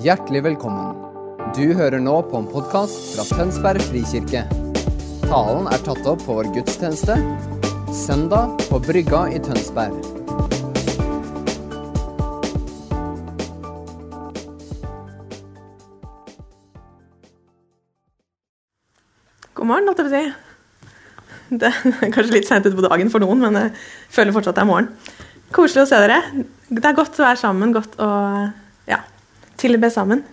Hjertelig velkommen. Du hører nå på en podkast fra Tønsberg frikirke. Talen er tatt opp på vår gudstjeneste søndag på Brygga i Tønsberg. God morgen, holdt jeg på si. Det er kanskje litt seint ute på dagen for noen, men jeg føler fortsatt det er morgen. Koselig å se dere. Det er godt å være sammen, godt å ja, tilbe sammen.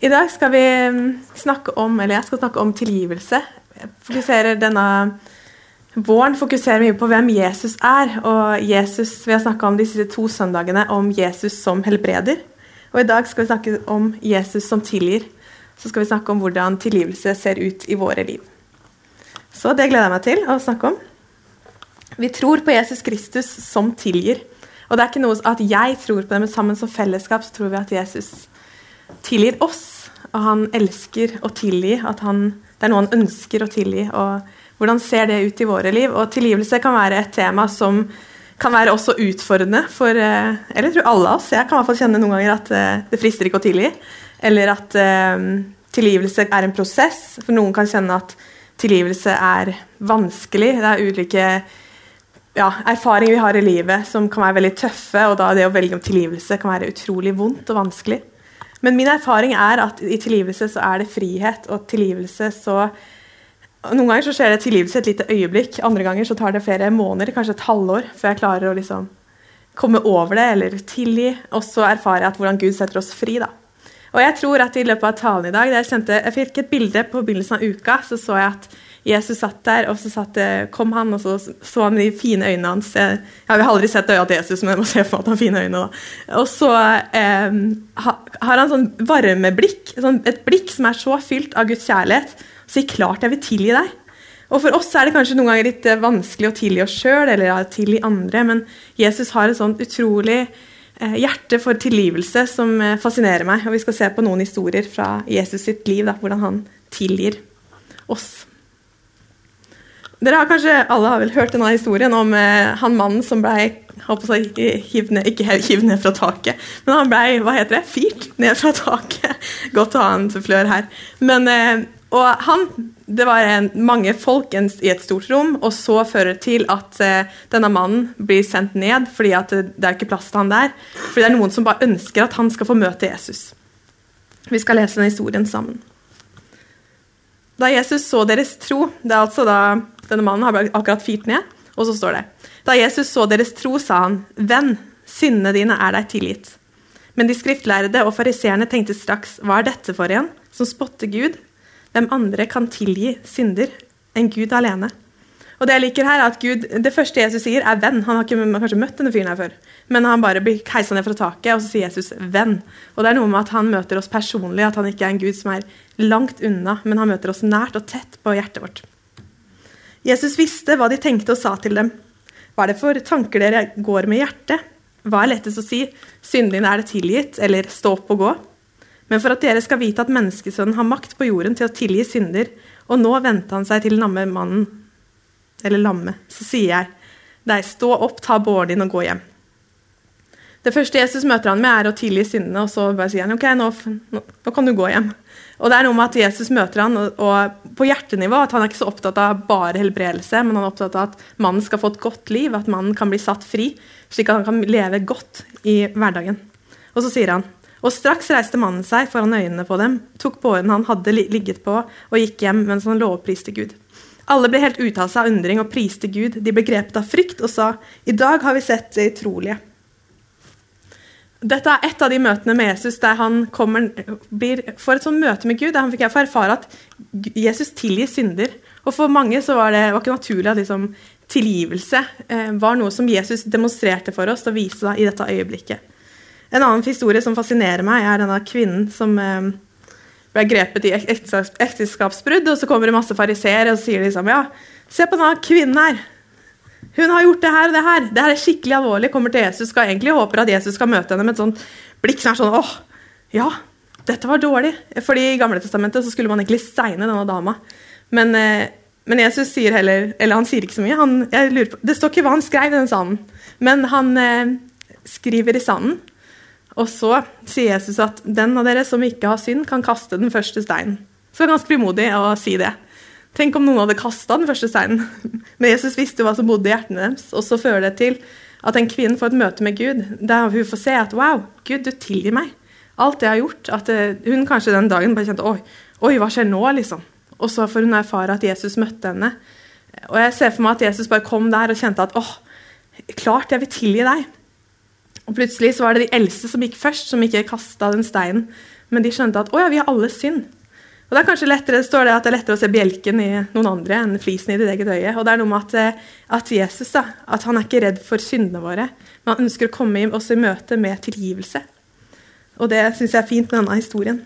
I dag skal vi mm, snakke om, eller jeg skal snakke om tilgivelse. Fokuserer denne våren fokuserer mye på hvem Jesus er. Og Jesus, vi har snakka om de siste to søndagene om Jesus som helbreder. Og i dag skal vi snakke om Jesus som tilgir. Så skal vi snakke om hvordan tilgivelse ser ut i våre liv. Så det gleder jeg meg til å snakke om. Vi tror på Jesus Kristus som tilgir. Og det er ikke noe at jeg tror på det, men sammen som fellesskap så tror vi at Jesus tilgir oss. Og han elsker å tilgi. At han, det er noe han ønsker å tilgi. Og hvordan ser det ut i våre liv? Og tilgivelse kan være et tema som kan være også utfordrende for eh, Eller jeg tror alle oss. Jeg kan i hvert fall kjenne noen ganger at eh, det frister ikke å tilgi. Eller at eh, tilgivelse er en prosess. For noen kan kjenne at tilgivelse er vanskelig. Det er ulike ja, erfaringer vi har i livet som kan være veldig tøffe, og da det å velge om tilgivelse kan være utrolig vondt og vanskelig. Men min erfaring er at i tilgivelse så er det frihet, og tilgivelse så Noen ganger så skjer det tilgivelse et lite øyeblikk, andre ganger så tar det flere måneder, kanskje et halvår, før jeg klarer å liksom komme over det eller tilgi. Og så erfarer jeg at hvordan Gud setter oss fri, da. Og jeg tror at i løpet av talen i dag, jeg, kjente, jeg fikk et bilde på begynnelsen av uka, så så jeg at Jesus satt der, og så satt, kom han, og så så han de fine øynene hans. Jeg, jeg har aldri sett øya til Jesus, men jeg må se for meg at han har fine øyne. Da. Og så eh, har han sånn varmeblikk, sånn, et blikk som er så fylt av Guds kjærlighet. Så sier klart jeg vil tilgi deg. Og For oss er det kanskje noen ganger litt eh, vanskelig å tilgi oss sjøl eller å tilgi andre, men Jesus har et sånt utrolig eh, hjerte for tilgivelse som eh, fascinerer meg. Og Vi skal se på noen historier fra Jesus sitt liv, da, hvordan han tilgir oss. Dere har kanskje alle har vel hørt denne historien om eh, han mannen som ble ned, ikke hivd ned fra taket, men han ble hva heter det, firt ned fra taket. Godt å ha en flør her. Men, eh, og han, Det var en, mange folk i et stort rom, og så fører det til at eh, denne mannen blir sendt ned fordi det er ikke plass til han der. Fordi det er noen som bare ønsker at han skal få møte Jesus. Vi skal lese denne historien sammen. Da Jesus så deres tro Det er altså da denne mannen har akkurat firt ned, og så står det Da Jesus så deres tro, sa han, Venn, syndene dine er deg tilgitt. Men de skriftlærde og fariseerne tenkte straks, hva er dette for en, som spotter Gud? Hvem andre kan tilgi synder enn Gud alene? Og Det jeg liker her er at Gud, det første Jesus sier, er venn. Han har ikke kanskje møtt denne fyren her før, men han bare blir heisa ned fra taket, og så sier Jesus venn. Og Det er noe med at han møter oss personlig, at han ikke er en Gud som er langt unna, men han møter oss nært og tett på hjertet vårt. Jesus visste hva de tenkte og sa til dem. Hva er det for tanker dere går med hjertet? Hva er lettest å si? Synden din er det tilgitt, eller stå opp og gå? Men for at dere skal vite at menneskesønnen har makt på jorden til å tilgi synder, og nå vendte han seg til lamme mannen, eller lamme, så sier jeg deg, stå opp, ta båren din og gå hjem. Det første Jesus møter han med, er å tilgi syndene, og så bare sier han ok, nå, nå kan du gå hjem. Og det er noe med at Jesus møter han, og, på hjertenivå at han er ikke så opptatt av bare helbredelse, men han er opptatt av at mannen skal få et godt liv, at mannen kan bli satt fri, slik at han kan leve godt i hverdagen. Og så sier han og straks reiste mannen seg foran øynene på dem, tok båren han hadde ligget på, og gikk hjem mens han lovpriste Gud. Alle ble helt ute av seg av undring og priste Gud. De ble grepet av frykt og sa, I dag har vi sett det utrolige. Dette er et av de møtene med Jesus der han kommer, blir, får et sånt møte med Gud. Der han fikk erfare at Jesus tilgir synder. Og For mange så var det var ikke naturlig at liksom, tilgivelse eh, var noe som Jesus demonstrerte for oss og viste i dette øyeblikket. En annen historie som fascinerer meg, er denne kvinnen som eh, ble grepet i ekteskapsbrudd. Og så kommer det masse fariseere og sier liksom ja, se på denne kvinnen her. Hun har gjort det her og det her. Det her er skikkelig alvorlig. Kommer til Jesus, skal egentlig håper at Jesus skal møte henne med et sånt blikk som er sånn åh, ja, dette var dårlig. Fordi i Gamle Testamentet så skulle man egentlig steine denne dama. Men, eh, men, Jesus sier heller Eller han sier ikke så mye. Han, på, det står ikke hva han skrev i den sanden, men han eh, skriver i sanden Og så sier Jesus at den av dere som ikke har synd, kan kaste den første steinen. Så det er ganske frimodig å si det. Tenk om noen hadde kasta den første steinen. Men Jesus visste jo hva som bodde i hjertene deres. Og så fører det til at en kvinne får et møte med Gud, der hun får se at wow, Gud, du tilgir meg. Alt det jeg har gjort. At eh, hun kanskje den dagen bare kjente oi, oi, hva skjer nå, liksom. Og så får hun erfare at Jesus møtte henne. Og jeg ser for meg at Jesus bare kom der og kjente at åh, klart jeg vil tilgi deg. Og plutselig så var det de eldste som gikk først, som ikke kasta den steinen. Men de skjønte at å ja, vi har alle synd. Og Det er kanskje lettere, står det at det er lettere å se bjelken i noen andre enn flisen i ditt eget øye. Og det er noe med at, eh, at Jesus da, at han er ikke redd for syndene våre, men han ønsker å komme oss i møte med tilgivelse. Og det syns jeg er fint med denne historien.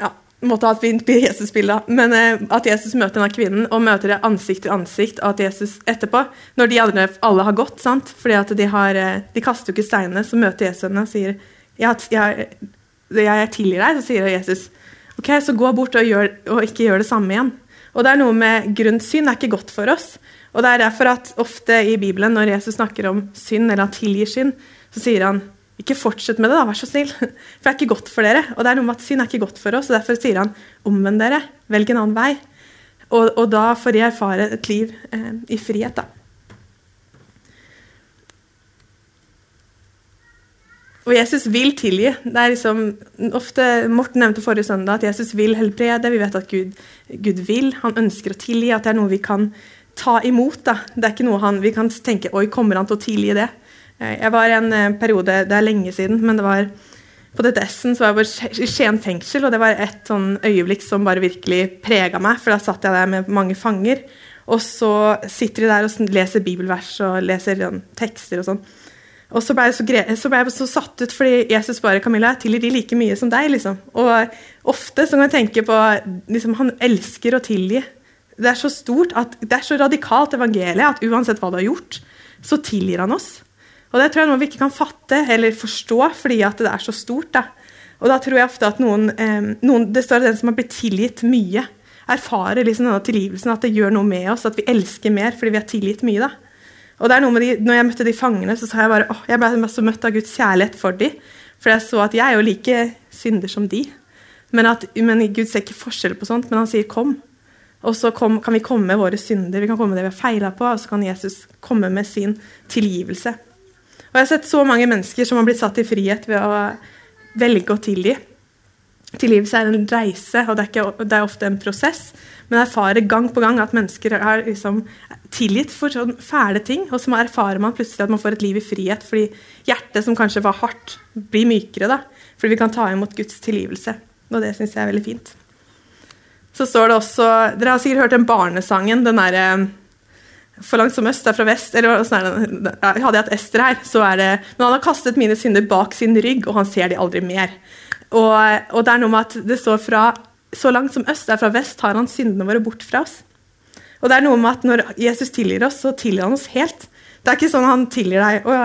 Ja, måtte ha et fint Jesus-bilde, men eh, at Jesus møter denne kvinnen og møter det ansikt til ansikt, og at Jesus etterpå, når de andre alle har gått, sant? fordi at de, har, eh, de kaster jo ikke steinene, så møter Jesus henne og sier jeg, jeg, jeg tilgir deg, så sier Jesus ok, så gå bort og, gjør, og ikke gjør det samme igjen. Og det er noe med Grunnsyn er ikke godt for oss. Og det er derfor at ofte i Bibelen, når Jesus snakker om synd, eller han tilgir synd, så sier han ikke fortsett med det, da, vær så snill. For det er ikke godt for dere. Og det er noe med at synd er ikke godt for oss, og derfor sier han omvend dere, velg en annen vei. Og, og da får de erfare et liv eh, i frihet, da. Og Jesus vil tilgi. Det er liksom, ofte, Morten nevnte forrige søndag at Jesus vil helbrede. Vi vet at Gud, Gud, vil. Han ønsker å tilgi. At det er noe vi kan ta imot. Da. Det er ikke noe han, vi kan tenke Oi, kommer han til å tilgi det? Eh, jeg var i en eh, periode, det er lenge siden, men det var på DTS-en så var jeg i Skien fengsel, og det var et sånn øyeblikk som bare virkelig prega meg. For da satt jeg der med mange fanger, og så sitter de der og leser bibelvers og leser sånn, tekster og sånn. Og så ble, jeg så, så ble jeg så satt ut fordi Jesus bare Camilla, jeg tilgir de like mye som deg. liksom. Og ofte så kan jeg tenke på liksom, Han elsker å tilgi. Det er så stort, at, det er så radikalt evangeliet at uansett hva du har gjort, så tilgir han oss. Og det tror jeg noe vi ikke kan fatte eller forstå fordi at det er så stort. da. Og da tror jeg ofte at noen, eh, noen Det står at den som har blitt tilgitt mye, erfarer liksom denne tilgivelsen, at det gjør noe med oss, at vi elsker mer fordi vi har tilgitt mye. da. Og det er noe med de, når jeg møtte de fangene, så sa jeg bare åh, jeg ble så møtt av Guds kjærlighet for dem. For jeg så at jeg er jo like synder som de. Men, at, men Gud ser ikke forskjell på sånt, men han sier 'kom'. Og så kom, kan vi komme med våre synder, vi kan komme med det vi har feila på, og så kan Jesus komme med sin tilgivelse. Og Jeg har sett så mange mennesker som har blitt satt i frihet ved å velge å tilgi. Tilgivelse er en reise, og det er, ikke, det er ofte en prosess. Men jeg erfarer gang på gang at mennesker har liksom tilgitt for sånne fæle ting. Og så erfarer man plutselig at man får et liv i frihet, fordi hjertet som kanskje var hardt, blir mykere. da, Fordi vi kan ta imot Guds tilgivelse. Og det syns jeg er veldig fint. Så står det også Dere har sikkert hørt den barnesangen, den derre eh, for langt som øst er fra vest. eller sånn Hadde jeg hatt Ester her, så er det Men han har kastet mine synder bak sin rygg, og han ser de aldri mer. Og, og det er noe med at det står fra så langt som øst er fra vest, tar han syndene våre bort fra oss. Og det er noe med at Når Jesus tilgir oss, så tilgir han oss helt. Det er ikke sånn han tilgir deg og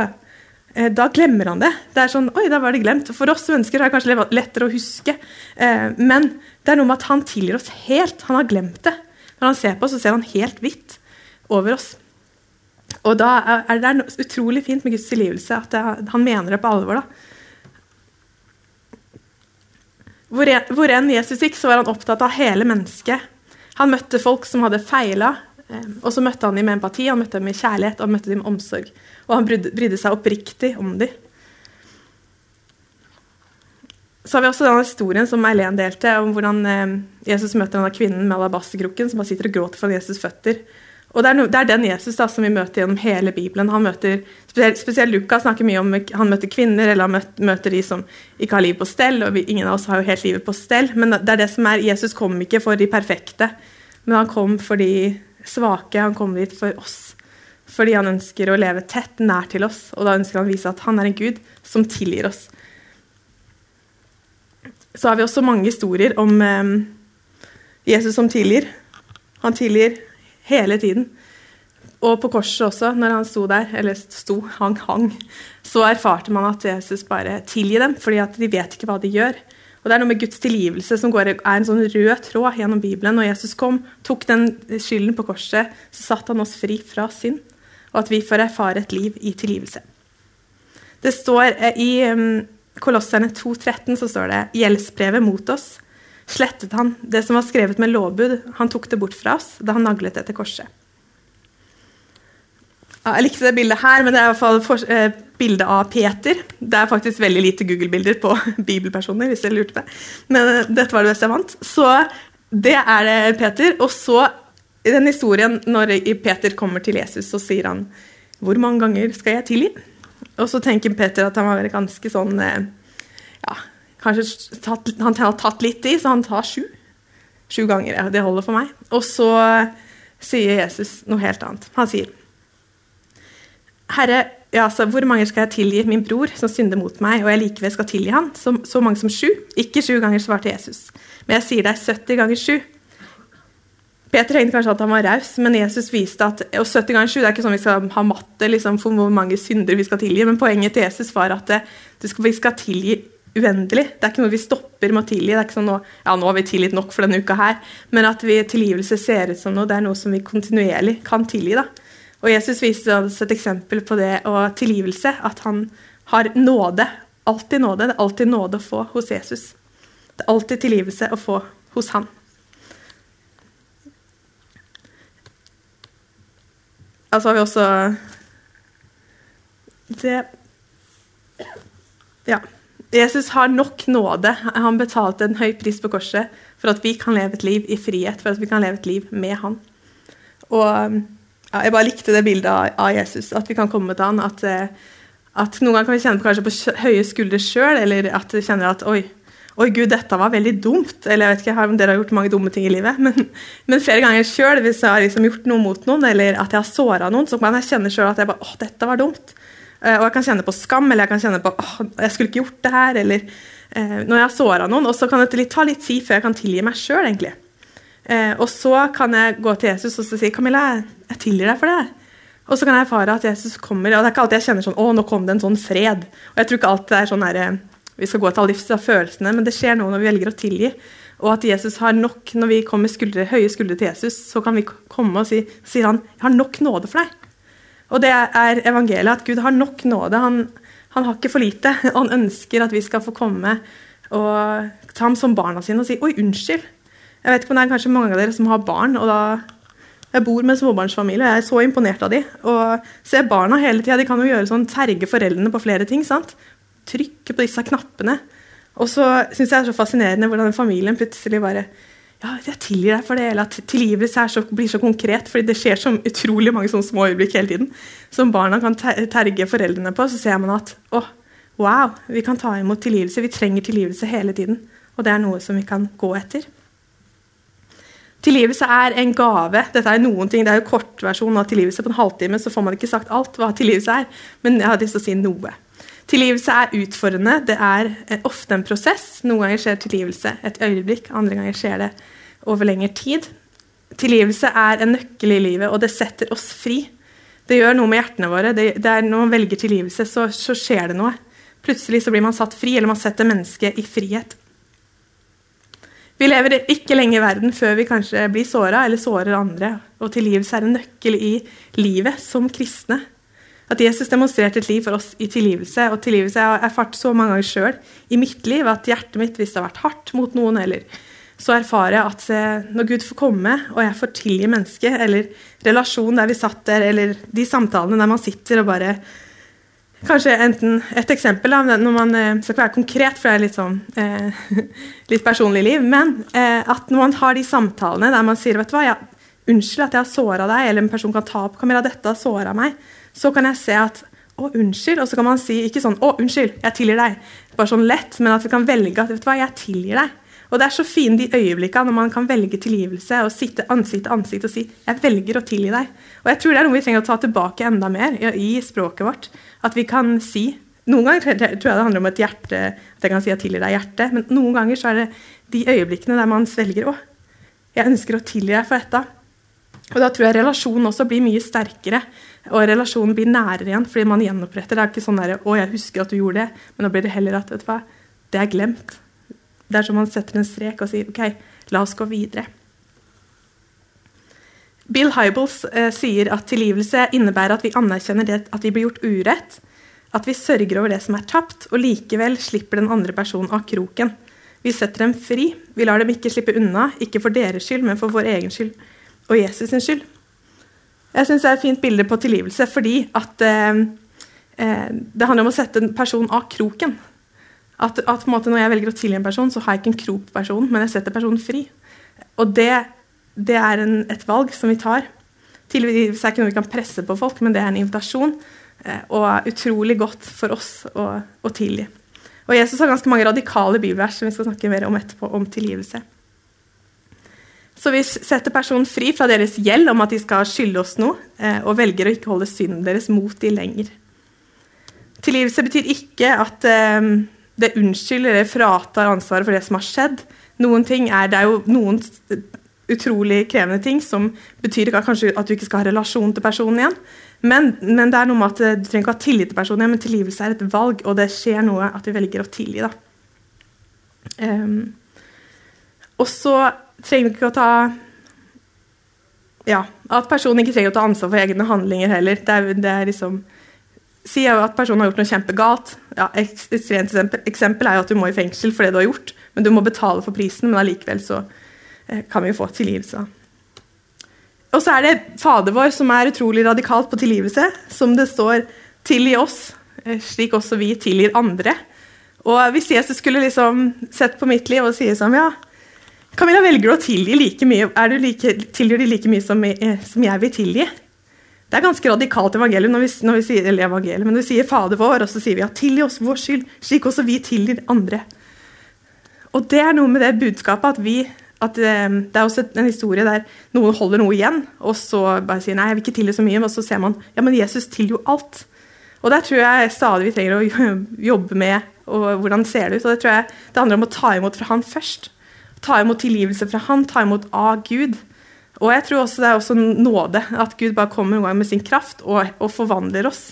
eh, da glemmer han det. Det er sånn, oi, da var det glemt. For oss mennesker er det kanskje lettere å huske. Eh, men det er noe med at han tilgir oss helt. Han har glemt det. Når han ser på oss, så ser han helt hvitt over oss. Og da er det utrolig fint med Guds tilgivelse, at han mener det på alvor. da. Hvor, enn Jesus gikk, så var han opptatt av hele mennesket. Han møtte folk som hadde feila, eh, og så møtte han dem med empati, han møtte dem med kjærlighet han møtte dem med omsorg. Og han brydde seg oppriktig om dem. Så har vi også denne historien som Eileen delte, om hvordan eh, Jesus møter denne kvinnen med alabasterkrukken som bare sitter og gråter for Jesus' føtter. Og det er, no, det er, den Jesus da, som vi møter gjennom hele Bibelen. Han møter, spesielt, spesielt Lukas snakker mye om han møter kvinner, eller han møter, møter de som ikke har livet på stell. og vi, Ingen av oss har jo helt livet på stell. Men det er det som er, Jesus kom ikke for de perfekte, men han kom for de svake. Han kom dit for oss. Fordi han ønsker å leve tett, nær til oss. Og da ønsker han å vise at han er en gud som tilgir oss. Så har vi også mange historier om eh, Jesus som tilgir. Han tilgir Hele tiden. Og på korset også, når han sto der, eller sto, hang, hang, så erfarte man at Jesus bare tilgir dem, fordi at de vet ikke hva de gjør. Og Det er noe med Guds tilgivelse som går, er en sånn rød tråd gjennom Bibelen. Når Jesus kom, tok den skylden på korset, så satte han oss fri fra synd. Og at vi får erfare et liv i tilgivelse. Det står eh, i Kolosserne Kolosserne 2,13 så står det gjeldsbrevet mot oss slettet han det som var skrevet med lovbud. Han tok det bort fra oss da han naglet det til korset. Jeg likte det bildet her, men det er i hvert fall for, eh, bildet av Peter. Det er faktisk veldig lite Google-bilder på bibelpersoner, hvis dere lurte det. Men eh, dette var det beste jeg vant. Så det er det Peter. Og så i den historien, når Peter kommer til Jesus, så sier han Hvor mange ganger skal jeg tilgi? Og så tenker Peter at han var ganske sånn eh, Ja, kanskje tatt, han har tatt litt i, så han tar sju. Sju ganger. Ja, det holder for meg. Og så sier Jesus noe helt annet. Han sier Herre, ja, så hvor mange skal jeg tilgi min bror som synder mot meg, og jeg likevel skal tilgi han? Så, så mange som sju? Ikke sju ganger, svarte Jesus. Men jeg sier deg 70 ganger sju. Peter tenkte kanskje at han var raus, men Jesus viste at og 70 ganger 7 det er ikke sånn vi skal ha matte liksom, for hvor mange synder vi skal tilgi, men poenget til Jesus var at det, skal, vi skal tilgi uendelig. Det er ikke noe vi stopper med å tilgi. Det er ikke sånn nå, ja, nå har vi tilgitt nok for denne uka her, men at vi, tilgivelse ser ut som noe, det er noe som vi kontinuerlig kan tilgi. da. Og Jesus viste oss et eksempel på det og tilgivelse, at han har nåde. Alltid nåde. Det er alltid nåde å få hos Jesus. Det er alltid tilgivelse å få hos han. Og så har vi også det Ja. Jesus har nok nåde. Han betalte en høy pris på korset for at vi kan leve et liv i frihet, for at vi kan leve et liv med han. Og ja, jeg bare likte det bildet av, Jesus, at vi kan komme til han. At, eh, at noen ganger kan vi kjenne på, kanskje på høye skuldre sjøl, eller at vi kjenner at oi, oi, gud, dette var veldig dumt. Eller jeg vet ikke om dere har gjort mange dumme ting i livet, men, men flere ganger sjøl, hvis jeg har liksom gjort noe mot noen, eller at jeg har såra noen, så kan jeg kjenne sjøl at jeg bare, å, dette var dumt. Uh, og jeg kan kjenne på skam, eller jeg kan kjenne på åh, jeg skulle ikke gjort det her, eller eh, når jeg har såra noen. Og så kan det ta litt tid før jeg kan tilgi meg sjøl, egentlig. Eh, og så kan jeg gå til Jesus og si Camilla, jeg tilgir deg for det. Og så kan jeg erfare at Jesus kommer, og det er ikke alltid jeg kjenner sånn Å, nå kom det en sånn fred. Og jeg tror ikke alltid det er sånn her, vi skal gå til all livs av følelsene, men det skjer noe når vi velger å tilgi. Og at Jesus har nok, når vi kommer skuldre, høye skuldre til Jesus, så kan vi komme og si, sier han, 'Jeg har nok nåde for deg'. Og det er evangeliet, at Gud har nok nåde. Han, han har ikke for lite. Og han ønsker at vi skal få komme og ta ham som barna sine og si 'oi, unnskyld'. Jeg vet ikke om det er kanskje mange av dere som har barn, og da jeg bor med en småbarnsfamilie, og jeg er så imponert av de. Og ser barna hele tida. De kan jo gjøre sånn terge foreldrene på flere ting. sant? Trykke på disse knappene. Og så syns jeg det er så fascinerende hvordan familien plutselig bare ja, jeg tilgir deg for det, eller at tilgivelse så, blir så konkret. fordi det skjer så utrolig mange sånne små øyeblikk hele tiden. Som barna kan terge foreldrene på. Så ser man at å, wow, vi kan ta imot tilgivelse. Vi trenger tilgivelse hele tiden. Og det er noe som vi kan gå etter. Tilgivelse er en gave. Dette er noen ting, det er jo kortversjonen av tilgivelse. På en halvtime så får man ikke sagt alt hva tilgivelse er, men jeg har lyst til å si noe. Tilgivelse er utfordrende. Det er ofte en prosess. Noen ganger skjer tilgivelse et øyeblikk, andre ganger skjer det over lengre tid. Tilgivelse er en nøkkel i livet, og det setter oss fri. Det gjør noe med hjertene våre. Det, det er Når man velger tilgivelse, så, så skjer det noe. Plutselig så blir man satt fri, eller man setter mennesket i frihet. Vi lever ikke lenge i verden før vi kanskje blir såra eller sårer andre. Og tilgivelse er en nøkkel i livet som kristne. At Jesus demonstrerte et liv for oss i tilgivelse. Og tilgivelse jeg har erfart så mange ganger sjøl i mitt liv at hjertet mitt, hvis det har vært hardt mot noen, eller så erfarer jeg at eh, når Gud får komme, og jeg får tilgi mennesket, eller relasjonen der vi satt der, eller de samtalene der man sitter og bare Kanskje enten et eksempel, da, når man eh, skal være konkret, for det er litt sånn eh, litt personlig liv, men eh, at når man har de samtalene der man sier vet du hva, ja, 'Unnskyld at jeg har såra deg', eller en person kan ta opp 'Kamera, dette har såra meg', så kan jeg se at 'Å, unnskyld', og så kan man si ikke sånn 'Å, unnskyld, jeg tilgir deg', bare sånn lett, men at vi kan velge at 'Vet du hva, jeg tilgir deg'. Og det er så fine de øyeblikkene når man kan velge tilgivelse og sitte ansikt til ansikt og si 'jeg velger å tilgi deg'. Og jeg tror det er noe vi trenger å ta tilbake enda mer i språket vårt. At vi kan si Noen ganger tror jeg det handler om et hjerte, at jeg kan si 'jeg tilgir deg hjerte, men noen ganger så er det de øyeblikkene der man svelger 'Å, jeg ønsker å tilgi deg for dette'. Og Da tror jeg relasjonen også blir mye sterkere, og relasjonen blir nærere igjen fordi man gjenoppretter. Det er ikke sånn der, 'Å, jeg husker at du gjorde det', men da blir det heller at vet du hva, det er glemt. Det er som man setter en strek og sier OK, la oss gå videre. Bill Hybels eh, sier at tilgivelse innebærer at vi anerkjenner det at vi blir gjort urett, At vi sørger over det som er tapt, og likevel slipper den andre personen av kroken. Vi setter dem fri. Vi lar dem ikke slippe unna, ikke for deres skyld, men for vår egen skyld og Jesus sin skyld. Jeg syns det er et fint bilde på tilgivelse fordi at eh, eh, det handler om å sette en person av kroken. At, at Når jeg velger å tilgi en person, så har jeg ikke en krok på personen, men jeg setter personen fri. Og det, det er en, et valg som vi tar. Tilgivelse er ikke noe vi kan presse på folk, men det er en invitasjon. Eh, og utrolig godt for oss å, å tilgi. Og Jesus har ganske mange radikale bibelvers som vi skal snakke mer om etterpå, om tilgivelse. Så vi setter personen fri fra deres gjeld om at de skal skylde oss noe, eh, og velger å ikke holde synden deres mot de lenger. Tilgivelse betyr ikke at eh, det unnskylder eller fratar ansvaret for det som har skjedd. Noen ting er, Det er jo noen utrolig krevende ting som betyr kanskje at du ikke skal ha relasjon til personen igjen. Men, men, det er noe med at du trenger ikke ha tillit til personen igjen, men tilgivelse er et valg, og det skjer noe at du velger å tilgi. da. Um, og så trenger ikke å ta Ja, at personen ikke trenger å ta ansvar for egne handlinger heller. Det er, det er liksom Si at personen har gjort noe kjempegalt. Ja, ekstremt eksempel er jo at du må i fengsel for det du har gjort, men du må betale for prisen, men allikevel så eh, kan vi jo få tilgivelse. Og så er det Fader vår, som er utrolig radikalt på tilgivelse. Som det står 'tilgi oss', eh, slik også vi tilgir andre. Og Hvis Jesus skulle liksom sett på mitt liv og si sånn Ja, Camilla, velger du å tilgi like mye, er du like, tilgir de like mye som, eh, som, jeg vil tilgi? Det er ganske radikalt evangelium når vi, når vi sier eller evangelium, men når vi sier Fader vår, og så sier vi at tilgi oss vår skyld, slik også vi tilgir andre. Og det er noe med det budskapet at vi at ehm, Det er også en historie der noen holder noe igjen, og så bare sier nei, jeg vil ikke tilgi så mye, og så ser man ja, men Jesus tilgir jo alt. Og der tror jeg stadig vi trenger å jobbe med og hvordan ser det ut. Og det tror jeg det handler om å ta imot fra han først. Ta imot tilgivelse fra han, ta imot av Gud. Og jeg tror også det er også nåde, at Gud bare kommer en gang med sin kraft og, og forvandler oss.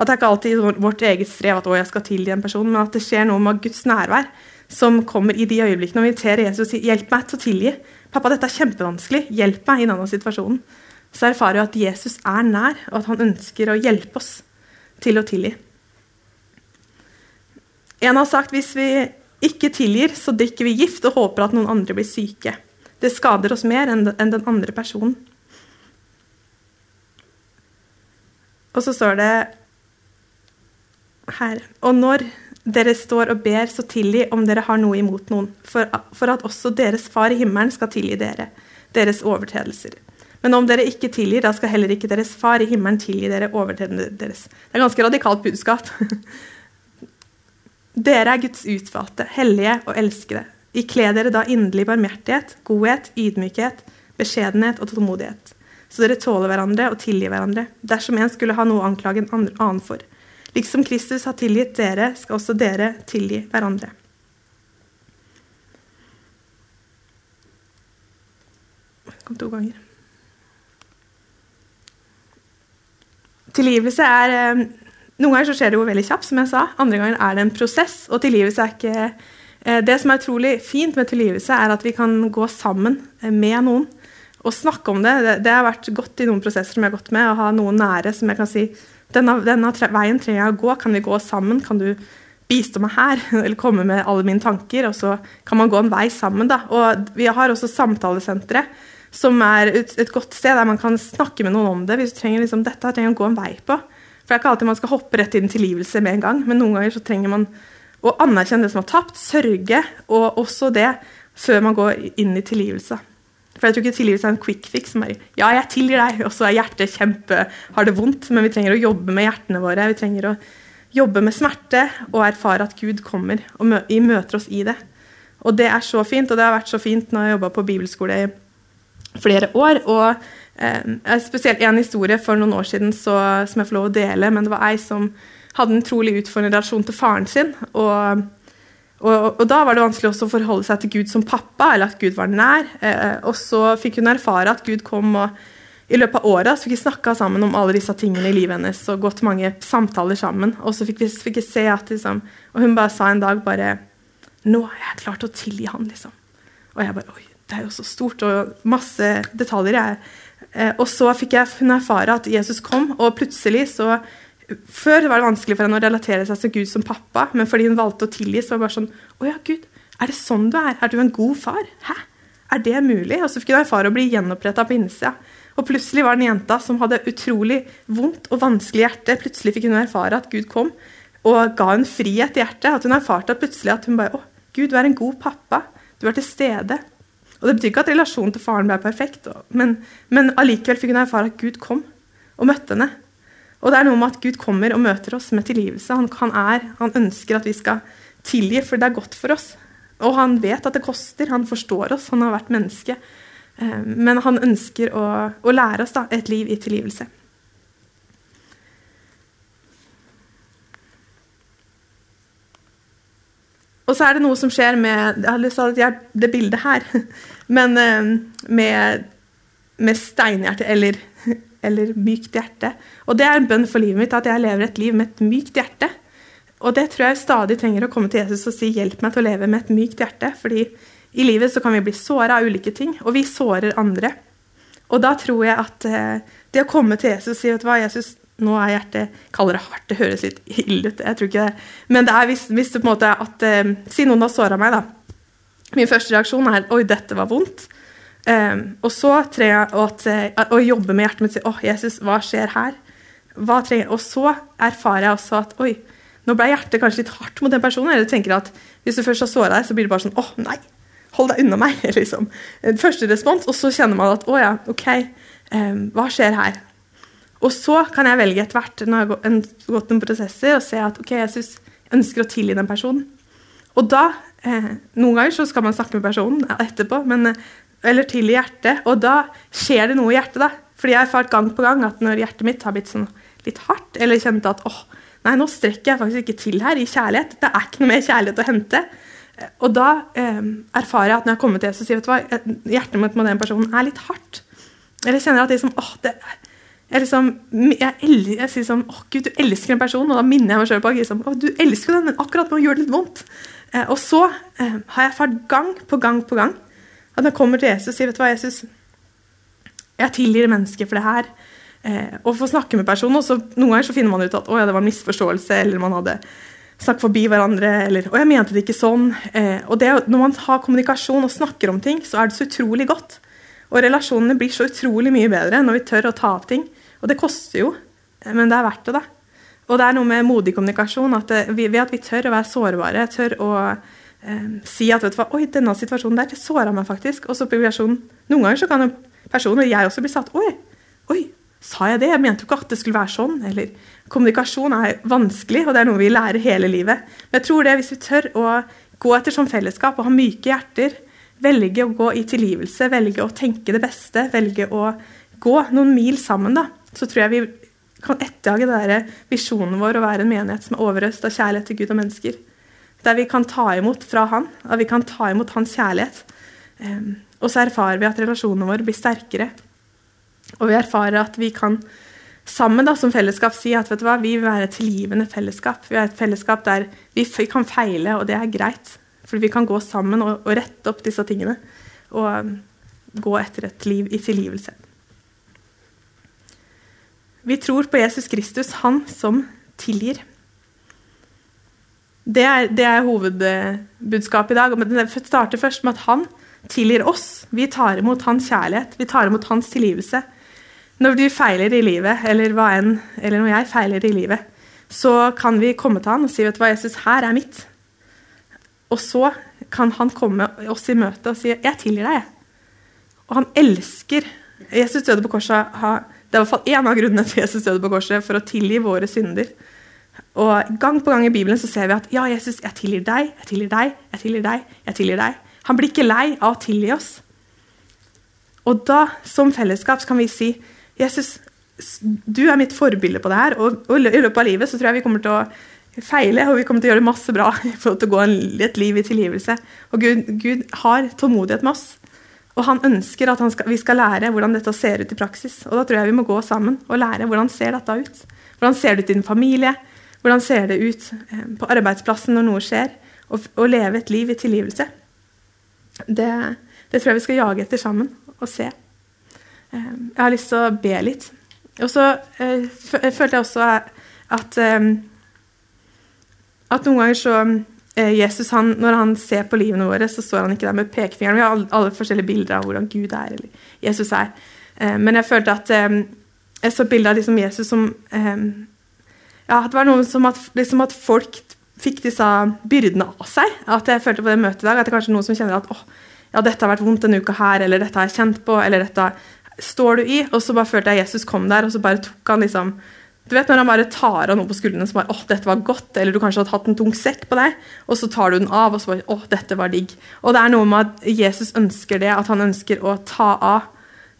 At det er ikke alltid vårt eget strev at å, jeg skal tilgi en person, men at det skjer noe med Guds nærvær som kommer i de øyeblikkene og vi inviterer Jesus og sier 'Hjelp meg til å tilgi'. 'Pappa, dette er kjempevanskelig. Hjelp meg i denne situasjonen.' Så erfarer jeg at Jesus er nær, og at han ønsker å hjelpe oss til å tilgi. En har sagt hvis vi ikke tilgir, så drikker vi gift og håper at noen andre blir syke. Det skader oss mer enn den andre personen. Og så står det her Og når dere står og ber, så tilgi om dere har noe imot noen, for, at også deres Far i himmelen skal tilgi dere deres overtredelser. Men om dere ikke tilgir, da skal heller ikke deres Far i himmelen tilgi dere overtredelsene deres. Det er ganske radikalt budskap. dere er Guds utvalgte, hellige og elskede. Ikle dere da inderlig barmhjertighet, godhet, ydmykhet, beskjedenhet og tålmodighet. Så dere tåler hverandre og tilgir hverandre, dersom en skulle ha noe å anklage en annen for. Liksom Kristus har tilgitt dere, skal også dere tilgi hverandre. Kom to ganger. Tilgivelse er eh, Noen ganger så skjer det jo veldig kjapt, som jeg sa. Andre ganger er det en prosess. Og tilgivelse er ikke eh, Det som er utrolig fint med tilgivelse, er at vi kan gå sammen eh, med noen og snakke om det. Det, har vært godt i noen prosesser som jeg har gått med, å ha noen nære som jeg kan si denne, denne veien trenger jeg å gå. Kan vi gå sammen? Kan du bistå meg her? Eller komme med alle mine tanker? Og så kan man gå en vei sammen. Da. Og vi har også samtalesentre, som er et, godt sted der man kan snakke med noen om det. hvis du trenger liksom, dette trenger å gå en vei på. For det er ikke alltid man skal hoppe rett inn tilgivelse med en gang, men noen ganger så trenger man å anerkjenne det som har tapt, sørge, og også det før man går inn i tilgivelse. For jeg tror ikke tilgivelse er en quick fix. som er, Ja, jeg tilgir deg, og så er hjertet kjempe, har det vondt. Men vi trenger å jobbe med hjertene våre. Vi trenger å jobbe med smerte og erfare at Gud kommer og møter oss i det. Og det er så fint, og det har vært så fint når jeg har jobba på bibelskole i flere år. Og eh, spesielt en historie for noen år siden så, som jeg får lov å dele. Men det var ei som hadde en trolig utfordrende relasjon til faren sin. og og, og, da var det vanskelig også å forholde seg til Gud som pappa, eller at Gud var nær. Eh, og så fikk hun erfare at Gud kom, og i løpet av så fikk vi snakka sammen om alle disse tingene i livet hennes og gått mange samtaler sammen. Og så fikk vi, fikk vi se at liksom Og hun bare sa en dag bare Nå har jeg klart å tilgi han, liksom. Og jeg bare Oi, det er jo så stort, og masse detaljer. jeg Og så fikk jeg hun erfare at Jesus kom, og plutselig så Før var det vanskelig for henne å relatere seg til Gud som pappa, men fordi hun valgte å tilgi, så var det bare sånn Å ja, Gud, er det sånn du er? Er du en god far? Hæ? Er det mulig? Og så fikk hun erfare å bli gjenoppretta på innsida. Og plutselig var den jenta som hadde utrolig vondt og vanskelig hjerte, plutselig fikk hun erfare at Gud kom og ga henne frihet i hjertet. At hun erfarte at plutselig at hun bare Å, Gud, du er en god pappa. Du er til stede. Og Det betyr ikke at relasjonen til faren ble perfekt, men, men allikevel fikk hun erfare at Gud kom og møtte henne. Og det er noe med at Gud kommer og møter oss med tilgivelse. Han, han, er, han ønsker at vi skal tilgi, for det er godt for oss. Og han vet at det koster. Han forstår oss. Han har vært menneske. Eh, men han ønsker å, å lære oss da, et liv i tilgivelse. Og så er det noe som skjer med Jeg har lyst til at det bildet her, men eh, med, med steinhjerte, eller eller mykt hjerte. Og det er en bønn for livet mitt, at jeg lever et liv med et mykt hjerte. Og det tror jeg stadig trenger å komme til Jesus og si 'hjelp meg til å leve med et mykt hjerte'. fordi i livet så kan vi bli såra av ulike ting, og vi sårer andre. Og da tror jeg at eh, det å komme til Jesus og si vet du hva, Jesus, nå er hjertet kaller det hardt, det høres litt ille ut, jeg tror ikke det. Men det er hvis, hvis det på en måte at eh, Si noen har såra meg, da. Min første reaksjon er 'oi, dette var vondt'. Um, og så trenger jeg eh, å jobbe med hjertet mitt og si åh, Jesus, hva skjer her? Hva trenger Og så erfarer jeg også at oi, nå ble hjertet kanskje litt hardt mot den personen. Eller tenker at hvis du først har såra deg, så blir det bare sånn åh, nei, hold deg unna meg. liksom. Første respons, og så kjenner man at å ja, ok, um, hva skjer her? Og så kan jeg velge etter hvert når jeg har gått noen prosesser, og se at ok, Jesus ønsker å tilgi den personen. Og da eh, Noen ganger så skal man snakke med personen etterpå, men eller til i hjertet. Og da skjer det noe i hjertet, da. Fordi jeg har erfart gang på gang at når hjertet mitt har blitt sånn litt hardt, eller kjente at åh, nei, nå strekker jeg faktisk ikke til her i kjærlighet, det er ikke noe mer kjærlighet å hente. Og da eh, erfarer jeg at når jeg kommer til Jesus sier vet du hva, hjertet mitt med den personen er litt hardt. Eller kjenner at liksom, åh, det, jeg, liksom, jeg, jeg, sier sånn åh, Gud, du elsker en person, og da minner jeg meg sjøl på liksom, åh, du elsker den, men akkurat nå gjør det litt vondt. Eh, og så eh, har jeg erfart gang på gang på gang at jeg kommer til Jesus og sier vet du hva, Jesus, jeg tilgir mennesker for det her. Eh, og få snakke med personen. og så Noen ganger så finner man ut at å, ja, det var en misforståelse, eller man hadde snakket forbi hverandre, eller å, jeg mente det ikke sånn. Eh, og det, Når man har kommunikasjon og snakker om ting, så er det så utrolig godt. Og relasjonene blir så utrolig mye bedre når vi tør å ta opp ting. Og det koster jo, eh, men det er verdt det, da. Og det er noe med modig kommunikasjon. at det, Ved at vi tør å være sårbare, tør å eh, si at vet du hva, oi, denne situasjonen der såra meg faktisk. Og så blir reaksjonen Noen ganger så kan en person, og jeg også, bli satt Oi, oi, sa jeg det? Jeg mente jo ikke at det skulle være sånn. Eller kommunikasjon er vanskelig, og det er noe vi lærer hele livet. Men jeg tror det, hvis vi tør å gå etter sånn fellesskap og ha myke hjerter, velge å gå i tilgivelse, velge å tenke det beste, velge å gå noen mil sammen, da, så tror jeg vi kan etterjage visjonen vår å være en menighet som er overøst av kjærlighet til Gud og mennesker der vi kan ta imot fra Han, at vi kan ta imot Hans kjærlighet. Um, og så erfarer vi at relasjonene våre blir sterkere. Og vi erfarer at vi kan sammen da, som fellesskap si at vet du hva, vi vil være et tilgivende fellesskap. Vi er et fellesskap der vi kan feile, og det er greit. For vi kan gå sammen og, og rette opp disse tingene. Og um, gå etter et liv i tilgivelse. Vi tror på Jesus Kristus, han som tilgir. Det er, det er hovedbudskapet i dag. Men det starter først med at han tilgir oss. Vi tar imot hans kjærlighet, vi tar imot hans tilgivelse. Når du feiler i livet, eller enn, eller når jeg feiler i livet, så kan vi komme til han og si vet du hva, Jesus, her er mitt. Og så kan han komme oss i møte og si jeg tilgir deg. Og han elsker Jesus døde på korset. Det er i hvert fall én av grunnene til Jesus døde på korset, for å tilgi våre synder. Og Gang på gang i Bibelen så ser vi at ja, Jesus, jeg tilgir deg, jeg tilgir deg, jeg tilgir deg. jeg tilgir deg. Han blir ikke lei av å tilgi oss. Og da, som fellesskap, kan vi si Jesus, du er mitt forbilde på det her. Og, i løpet av livet så tror jeg vi kommer til å feile, og vi kommer til å gjøre masse bra for å gå et liv i tilgivelse. Og Gud, Gud har tålmodighet med oss. Og han ønsker at han skal, vi skal lære hvordan dette ser ut i praksis. Og da tror jeg vi må gå sammen og lære hvordan ser dette ut. Hvordan ser det ut i din familie? Hvordan ser det ut eh, på arbeidsplassen når noe skjer? Å leve et liv i tilgivelse. Det, det, tror jeg vi skal jage etter sammen og se. Eh, jeg har lyst til å be litt. Og så eh, følte jeg også at, at noen ganger så Jesus, han, når han ser på livene våre, så står han ikke der med pekefingeren. Vi har alle, alle forskjellige bilder av hvordan Gud er, eller Jesus er. Eh, men jeg følte at um, jeg så bilde av liksom Jesus som Ja, det var noe som at, liksom at folk fikk disse byrdene av seg. At jeg følte på det møtet i dag at det er kanskje noen som kjenner at åh, ja, dette har vært vondt denne uka her, eller dette har jeg kjent på, eller dette står du i. Og så bare følte jeg Jesus kom der, og så bare tok han liksom du vet når han bare tar av noe på skuldrene som bare, åh, dette var godt, eller du kanskje har hatt en tung sekk på deg, og så tar du den av, og så bare åh, dette var digg. Og det er noe med at Jesus ønsker det, at han ønsker å ta av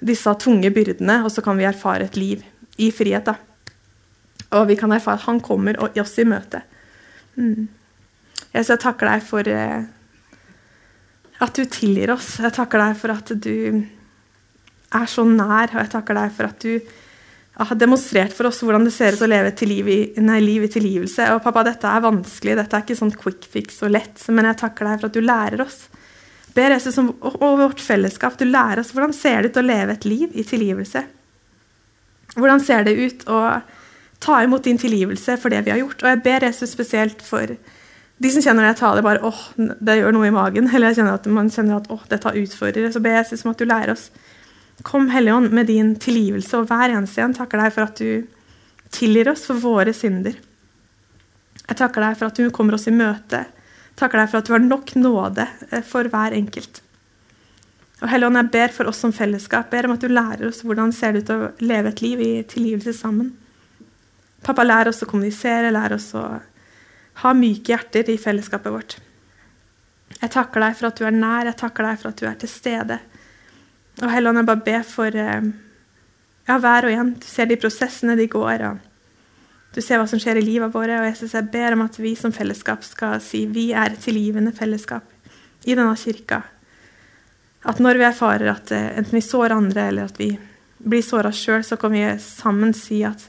disse tunge byrdene, og så kan vi erfare et liv i frihet. da. Og vi kan erfare at han kommer oss i møte. Mm. Jeg takker deg for eh, at du tilgir oss. Jeg takker deg for at du er så nær, og jeg takker deg for at du har demonstrert for oss hvordan det ser ut å leve et liv i, nei, liv i tilgivelse. Og pappa, dette er vanskelig, dette er ikke sånn quick fix og lett, men jeg takker deg for at du lærer oss. Ber Jesus om og vårt fellesskap, du lærer oss hvordan ser det ut å leve et liv i tilgivelse. Hvordan ser det ut å ta imot din tilgivelse for det vi har gjort? Og jeg ber Jesus spesielt for de som kjenner når jeg taler, bare åh, det gjør noe i magen, eller jeg kjenner at man kjenner at åh, dette utfordrer, så ber Jesus om at du lærer oss. Kom, Hellige Ånd, med din tilgivelse, og hver eneste en takker deg for at du tilgir oss for våre synder. Jeg takker deg for at du kommer oss i møte. Takker deg for at du har nok nåde eh, for hver enkelt. Og Hellige Ånd, jeg ber for oss som fellesskap, ber om at du lærer oss hvordan det ser ut å leve et liv i tilgivelse sammen. Pappa, lær oss å kommunisere, lær oss å ha myke hjerter i fellesskapet vårt. Jeg takker deg for at du er nær, jeg takker deg for at du er til stede. Og Helland, jeg bare ber for eh, ja, hver og en. Du ser de prosessene de går, og du ser hva som skjer i livet våre. Og Jesus, jeg ber om at vi som fellesskap skal si vi er et tilgivende fellesskap i denne kirka. At når vi erfarer at eh, enten vi sår andre, eller at vi blir såra sjøl, så kan vi sammen si at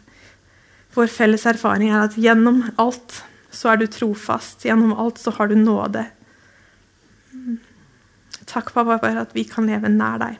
vår felles erfaring er at gjennom alt så er du trofast. Gjennom alt så har du nåde. Takk, pappa, for at vi kan leve nær deg.